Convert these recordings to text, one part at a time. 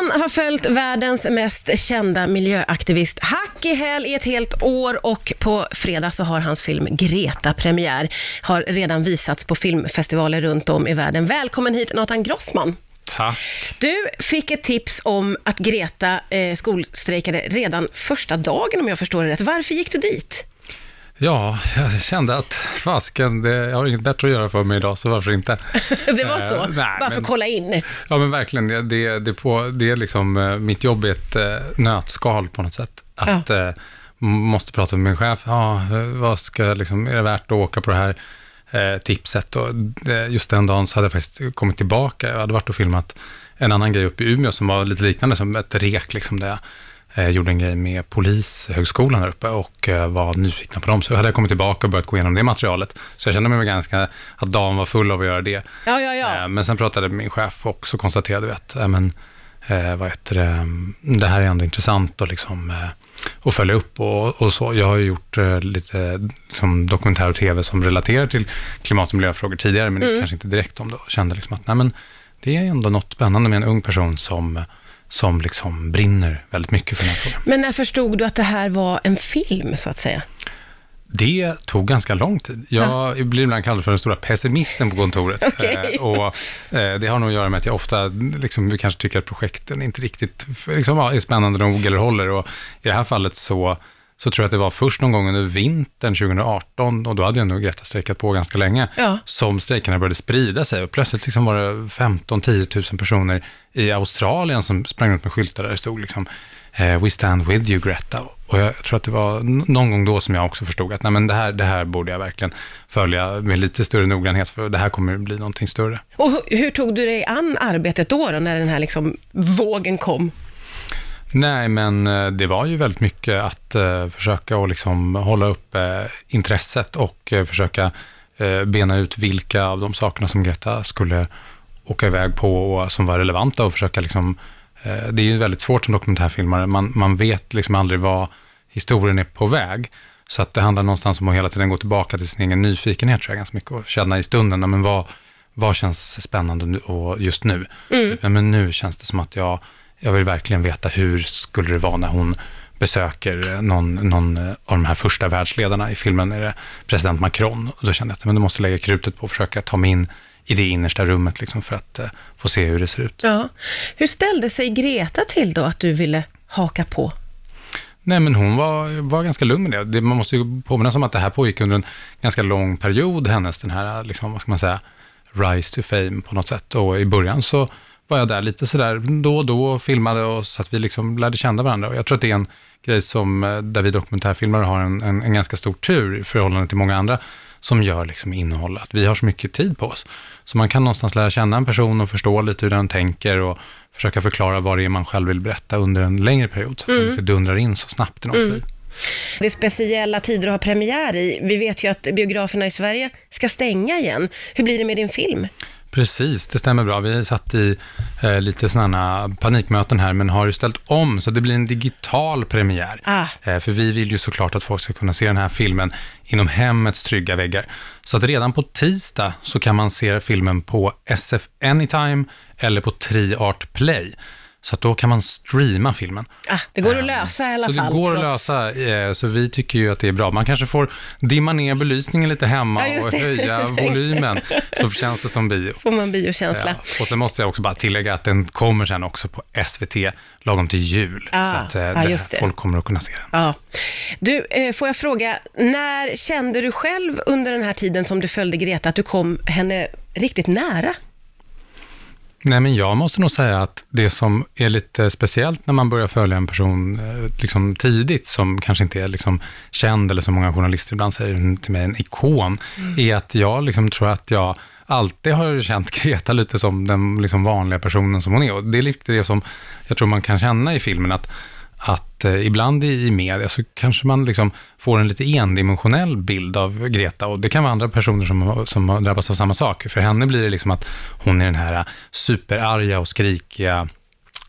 Han har följt världens mest kända miljöaktivist hack i häl i ett helt år och på fredag så har hans film Greta premiär. Har redan visats på filmfestivaler runt om i världen. Välkommen hit Nathan Grossman. Tack. Du fick ett tips om att Greta eh, skolstrejkade redan första dagen om jag förstår det rätt. Varför gick du dit? Ja, jag kände att fasken, det- jag har inget bättre att göra för mig idag, så varför inte? det var så? Eh, nej, Bara för att kolla in? Ja, men verkligen. Det, det, det, på, det är liksom eh, mitt jobb är ett eh, nötskal på något sätt. Att eh, måste prata med min chef. Ja, eh, vad ska liksom, är det värt att åka på det här eh, tipset? Och just den dagen så hade jag faktiskt kommit tillbaka. Jag hade varit och filmat en annan grej uppe i Umeå som var lite liknande som ett rek, liksom, där eh, gjorde en grej med polishögskolan där uppe och eh, var nyfikna på dem. Så hade jag kommit tillbaka och börjat gå igenom det materialet. Så jag kände mig ganska, att dagen var full av att göra det. Ja, ja, ja. Eh, Men sen pratade min chef och så konstaterade vi att, äh, men, eh, vad heter det, mm, det här är ändå intressant att liksom, eh, att följa upp och, och så. Jag har ju gjort eh, lite liksom, dokumentär och tv som relaterar till klimat och miljöfrågor tidigare, men det kanske inte direkt om det. Och kände liksom att, nej men, det är ändå något spännande med en ung person som, som liksom brinner väldigt mycket för den här frågan. Men när förstod du att det här var en film, så att säga? Det tog ganska lång tid. Jag blir ibland kallad för den stora pessimisten på kontoret. Okej. Eh, och eh, det har nog att göra med att jag ofta liksom, kanske tycker att projekten inte riktigt liksom, ja, är spännande nog eller håller. Och I det här fallet så, så tror jag att det var först någon gång under vintern 2018, och då hade jag nog Greta strejkat på ganska länge, Ja. som strejkerna började sprida sig. Och plötsligt liksom var det 15-10 000 personer i Australien som sprang runt med skyltar där det stod liksom, eh, We stand with you Greta. Och jag tror att det var någon gång då som jag också förstod att nej, men det, här, det här borde jag verkligen följa med lite större noggrannhet, för det här kommer bli någonting större. Och hu- hur tog du dig an arbetet då, då när den här liksom vågen kom? Nej, men eh, det var ju väldigt mycket att eh, försöka att liksom hålla upp eh, intresset och försöka bena ut vilka av de sakerna som Greta skulle åka iväg på och som var relevanta och försöka liksom, det är ju väldigt svårt som dokumentärfilmare, man, man vet liksom aldrig vad historien är på väg. Så att det handlar någonstans om att hela tiden gå tillbaka till sin egen nyfikenhet, tror jag, ganska mycket, och känna i stunden, men vad, vad känns spännande och just nu? Typ, ja, men nu känns det som att jag, jag vill verkligen veta hur skulle det vara när hon besöker någon, någon av de här första världsledarna i filmen, är det president Macron. Och då kände jag att men du måste lägga krutet på att försöka ta mig in i det innersta rummet liksom, för att eh, få se hur det ser ut. Ja. Hur ställde sig Greta till då att du ville haka på? Nej, men hon var, var ganska lugn med det. det. Man måste ju påminna sig om att det här pågick under en ganska lång period, hennes, den här, liksom, vad ska man säga, rise to fame på något sätt. Och i början så var jag där lite sådär då och då och filmade och så att vi liksom lärde känna varandra. Och jag tror att det är en grej som, eh, där vi dokumentärfilmare har en, en, en ganska stor tur i förhållande till många andra som gör liksom innehåll, att vi har så mycket tid på oss. Så man kan någonstans lära känna en person och förstå lite hur den tänker och försöka förklara vad det är man själv vill berätta under en längre period, så att man inte dundrar in så snabbt i någons liv. Det är speciella tider att ha premiär i. Vi vet ju att biograferna i Sverige ska stänga igen. Hur blir det med din film? Precis, det stämmer bra. Vi satt i eh, lite sådana panikmöten här, men har ju ställt om, så det blir en digital premiär. Ah. Eh, för vi vill ju såklart att folk ska kunna se den här filmen inom hemmets trygga väggar. Så att redan på tisdag så kan man se filmen på SF Anytime eller på Triart Play. Så då kan man streama filmen. Ah, det går att lösa i alla så fall. det går att lösa, eh, så vi tycker ju att det är bra. Man kanske får dimma ner belysningen lite hemma Ja, och höja volymen, så känns det som bio. Får man biokänsla. Ja, och sen måste jag också bara tillägga att den kommer sen också på SVT lagom till jul. Ah, så att eh, ja, det- folk kommer att kunna se den. Ja. Du, eh, får jag fråga, när kände du själv under den här tiden som du följde Greta att du kom henne riktigt nära? Nej, men jag måste nog säga att det som är lite speciellt när man börjar följa en person eh, liksom tidigt, som kanske inte är liksom känd, eller som många journalister ibland säger till mig, en ikon, är att jag liksom tror att jag alltid har känt Greta lite som den liksom vanliga personen som hon är. Och det är lite det som jag tror man kan känna i filmen, att att eh, ibland i, i media så kanske man liksom får en lite endimensionell bild av Greta och det kan vara andra personer som, har- som har drabbats av samma sak. För henne blir det liksom att hon är den här superarga och skrikiga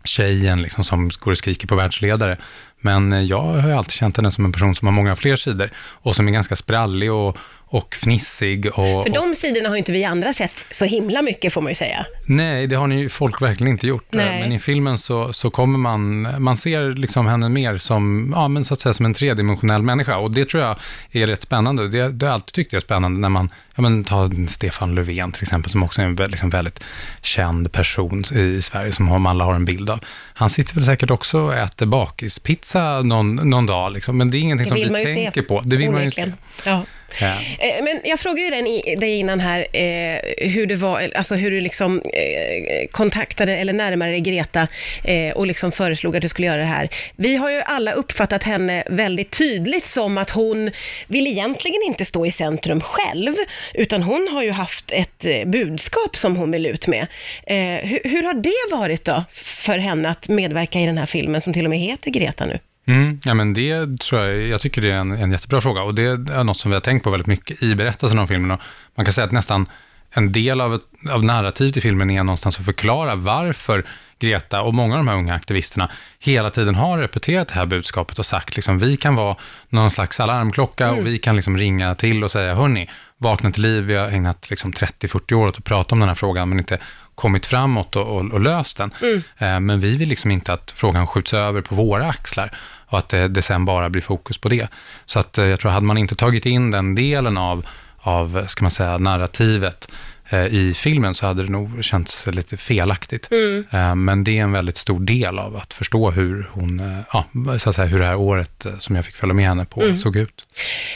tjejen liksom som går och skriker på världsledare. Men eh, jag har ju alltid känt henne som en person som har många fler sidor och som är ganska sprallig och, och fnissig. Och, För de sidorna har ju inte vi andra sett så himla mycket, får man ju säga. Nej, det har ni ju folk verkligen inte gjort. Nej. Men i filmen så, så kommer man, man ser liksom henne mer som, ja men så att säga som en tredimensionell människa. Och det tror jag är rätt spännande. Det, det har jag alltid tyckt är spännande när man, ja men ta Stefan Löfven till exempel, som också är en liksom väldigt känd person i, Sverige, som alla har en bild av. Han sitter väl säkert också och äter bakispizza någon, någon dag, liksom. men det är ingenting Det som vi tänker se. på. Det vill man ju se. onekligen. Ja. Ja. Eh, men jag frågade ju den i, dig innan här, eh, hur det var, alltså hur du liksom eh, kontaktade eller närmare dig Greta eh, och liksom föreslog att du skulle göra det här. Vi har ju alla uppfattat henne väldigt tydligt som att hon vill egentligen inte stå i centrum själv, utan hon har ju haft ett eh, budskap som hon vill ut med. Eh, hur, hur har det varit då för henne att medverka i den här filmen som till och med heter Greta nu? Mm, ja, men det tror jag, jag tycker det är en, en jättebra fråga och det är något som vi har tänkt på väldigt mycket i berättelsen om filmen. Och man kan säga att nästan en del av, ett, av narrativet i filmen är någonstans att förklara varför Greta och många av de här unga aktivisterna hela tiden har repeterat det här budskapet och sagt liksom vi kan vara någon slags alarmklocka och vi kan liksom ringa till och säga hörni, vakna till liv, vi har ägnat liksom 30-40 år åt att prata om den här frågan men inte kommit framåt och, och, och löst den. Eh, men vi vill liksom inte att frågan skjuts över på våra axlar och att det, det sen bara blir fokus på det. Så att eh, jag tror, hade man inte tagit in den delen av, av ska man säga, narrativet eh, i filmen så hade det nog känts lite felaktigt. Eh, men det är en väldigt stor del av att förstå hur hon, eh, ja, så att säga, hur det här året eh, som jag fick följa med henne på såg ut.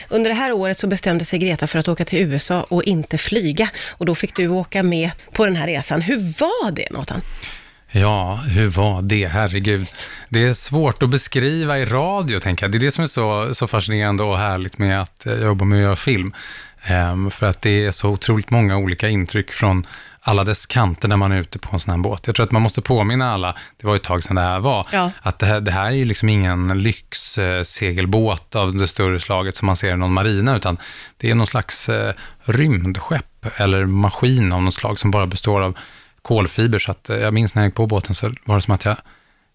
Under det här året så bestämde sig Greta för att åka till USA och inte flyga. Och då fick du åka med på den här resan. Hur var det, Nathan? Ja, hur var det? Herregud. Det är svårt att beskriva i radio, tänker jag. Det är det som är så, så fascinerande och härligt med att eh, jobba med att göra film. Ehm, för att det är så otroligt många olika intryck från alla dess kanter när man är ute på en sån här båt. Jag tror att man måste påminna alla, det var ett tag sedan det här var, Ja. att det här, det här är ju liksom ingen lyxsegelbåt av det större slaget som man ser i någon marina, utan det är någon slags eh, rymdskepp eller maskin av något slag som bara består av kolfiber. Så att eh, jag minns när jag gick på båten så var det som att jag,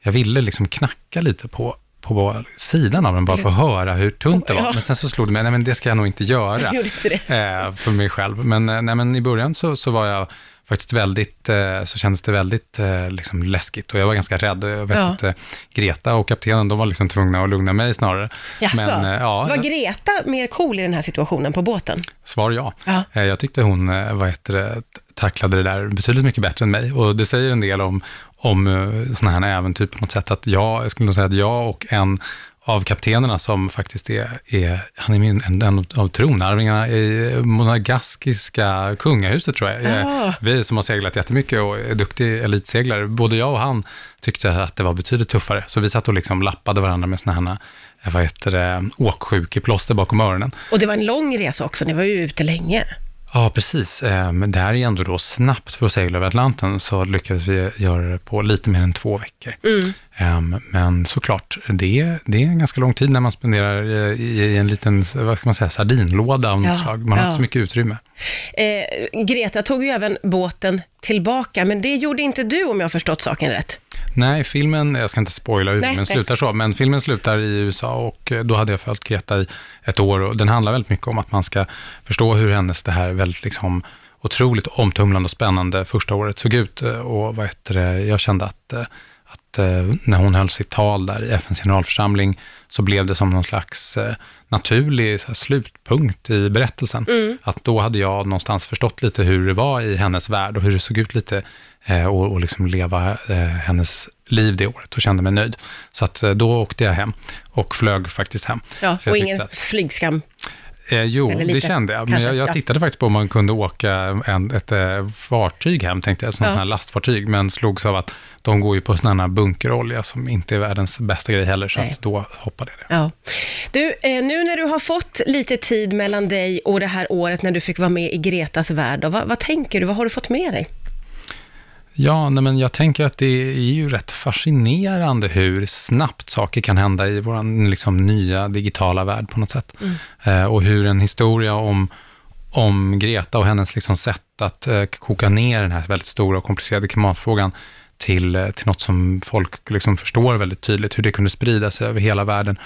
jag ville liksom knacka lite på på sidan av den bara för att höra hur tunt det var. Men sen så slog det mig, nej men det ska jag nog inte göra eh, för mig själv. Men, eh, nej, men i början så, så var jag faktiskt väldigt, eh, så kändes det väldigt eh, liksom läskigt och jag var ganska rädd. Jag vet Ja. att Greta och kaptenen, de var liksom tvungna att lugna mig snarare. Jaså, Men ja, var Greta mer cool i den här situationen på båten? svar ja. Ja. Jag tyckte hon, vad heter det, tacklade det där betydligt mycket bättre än mig. Och det säger en del om, om eh, sådana här äventyr på något sätt. Att jag, jag skulle nog säga att jag och en av kaptenerna som faktiskt är, är han är min, en, en av tronarvingarna i monegaskiska kungahuset tror jag. Eh, Ah. Vi som har seglat jättemycket och är duktiga elitseglare, både jag och han tyckte att det var betydligt tuffare. Så vi satt och liksom lappade varandra med sådana här, eh, vad heter det, åksjukeplåster bakom öronen. Och det var en lång resa också, ni var ju ute länge. Ja, precis. Eh, det här är ändå då snabbt för att segla över Atlanten, så lyckades vi göra det på lite mer än två veckor. Eh, Men såklart, det, är- det är en ganska lång tid när man spenderar eh, i en liten, vad ska man säga, sardinlåda av något Ja, slag. Man har ja. inte så mycket utrymme. Eh, Greta tog ju även båten tillbaka, men det gjorde inte du om jag har förstått saken rätt. Nej, filmen, jag ska inte spoila hur filmen slutar så, men filmen slutar i USA och eh, då hade jag följt Greta i ett år och den handlar väldigt mycket om att man ska förstå hur hennes det här väldigt liksom otroligt omtumlande och spännande första året såg ut eh, och vad heter det, jag kände att, eh, att när hon höll sitt tal där i FNs generalförsamling så blev det som någon slags eh, naturlig här, slutpunkt i berättelsen. Att då hade jag någonstans förstått lite hur det var i hennes värld och hur det såg ut lite eh, och, och liksom leva eh, hennes liv det året och kände mig nöjd. Så att eh, då åkte jag hem och flög faktiskt hem. Ja, och ingen att- flygskam. Eh, jo, Eller det lite, kände jag. Men jag, jag ja. tittade faktiskt på om man kunde åka en, ett eh, fartyg hem, tänkte jag, som Ja. här lastfartyg, men slogs av att de går ju på sån här bunkerolja som inte är världens bästa grej heller, så att då hoppade jag det. Ja. Du, eh, nu när du har fått lite tid mellan dig och det här året när du fick vara med i Gretas värld, vad, vad tänker du? Vad har du fått med dig? Ja, nej, men jag tänker att det är ju rätt fascinerande hur snabbt saker kan hända i vår liksom, nya digitala värld på något sätt. Eh, och hur en historia om, om Greta och hennes liksom, sätt att eh, koka ner den här väldigt stora och komplicerade klimatfrågan till, eh, till något som folk liksom, förstår väldigt tydligt, hur det kunde sprida sig över hela världen.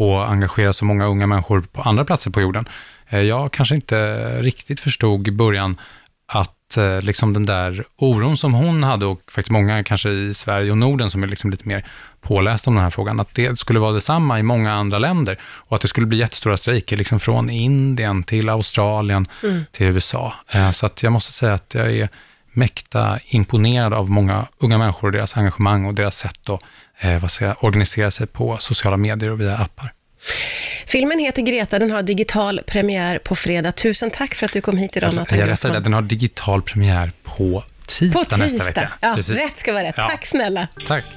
och engagera så många unga människor på andra platser på jorden. Eh, jag kanske inte riktigt förstod i början att eh, liksom den där oron som hon hade och faktiskt många kanske i Sverige och Norden som är liksom lite mer pålästa om den här frågan, att det skulle vara detsamma i många andra länder och att det skulle bli jättestora strejker liksom från Indien till Australien mm. till USA. Eh, så att jag måste säga att jag är mäkta imponerad av många unga människor och deras engagemang och deras sätt att eh, vad jag, organisera sig på sociala medier och via appar. Filmen heter Greta, den har digital premiär på fredag. Tusen tack för att du kom hit idag, Nathan Jag rättade den har digital premiär på tisdag, på tisdag. nästa vecka. Ja, Precis. rätt ska vara rätt. Ja. Tack snälla. Tack.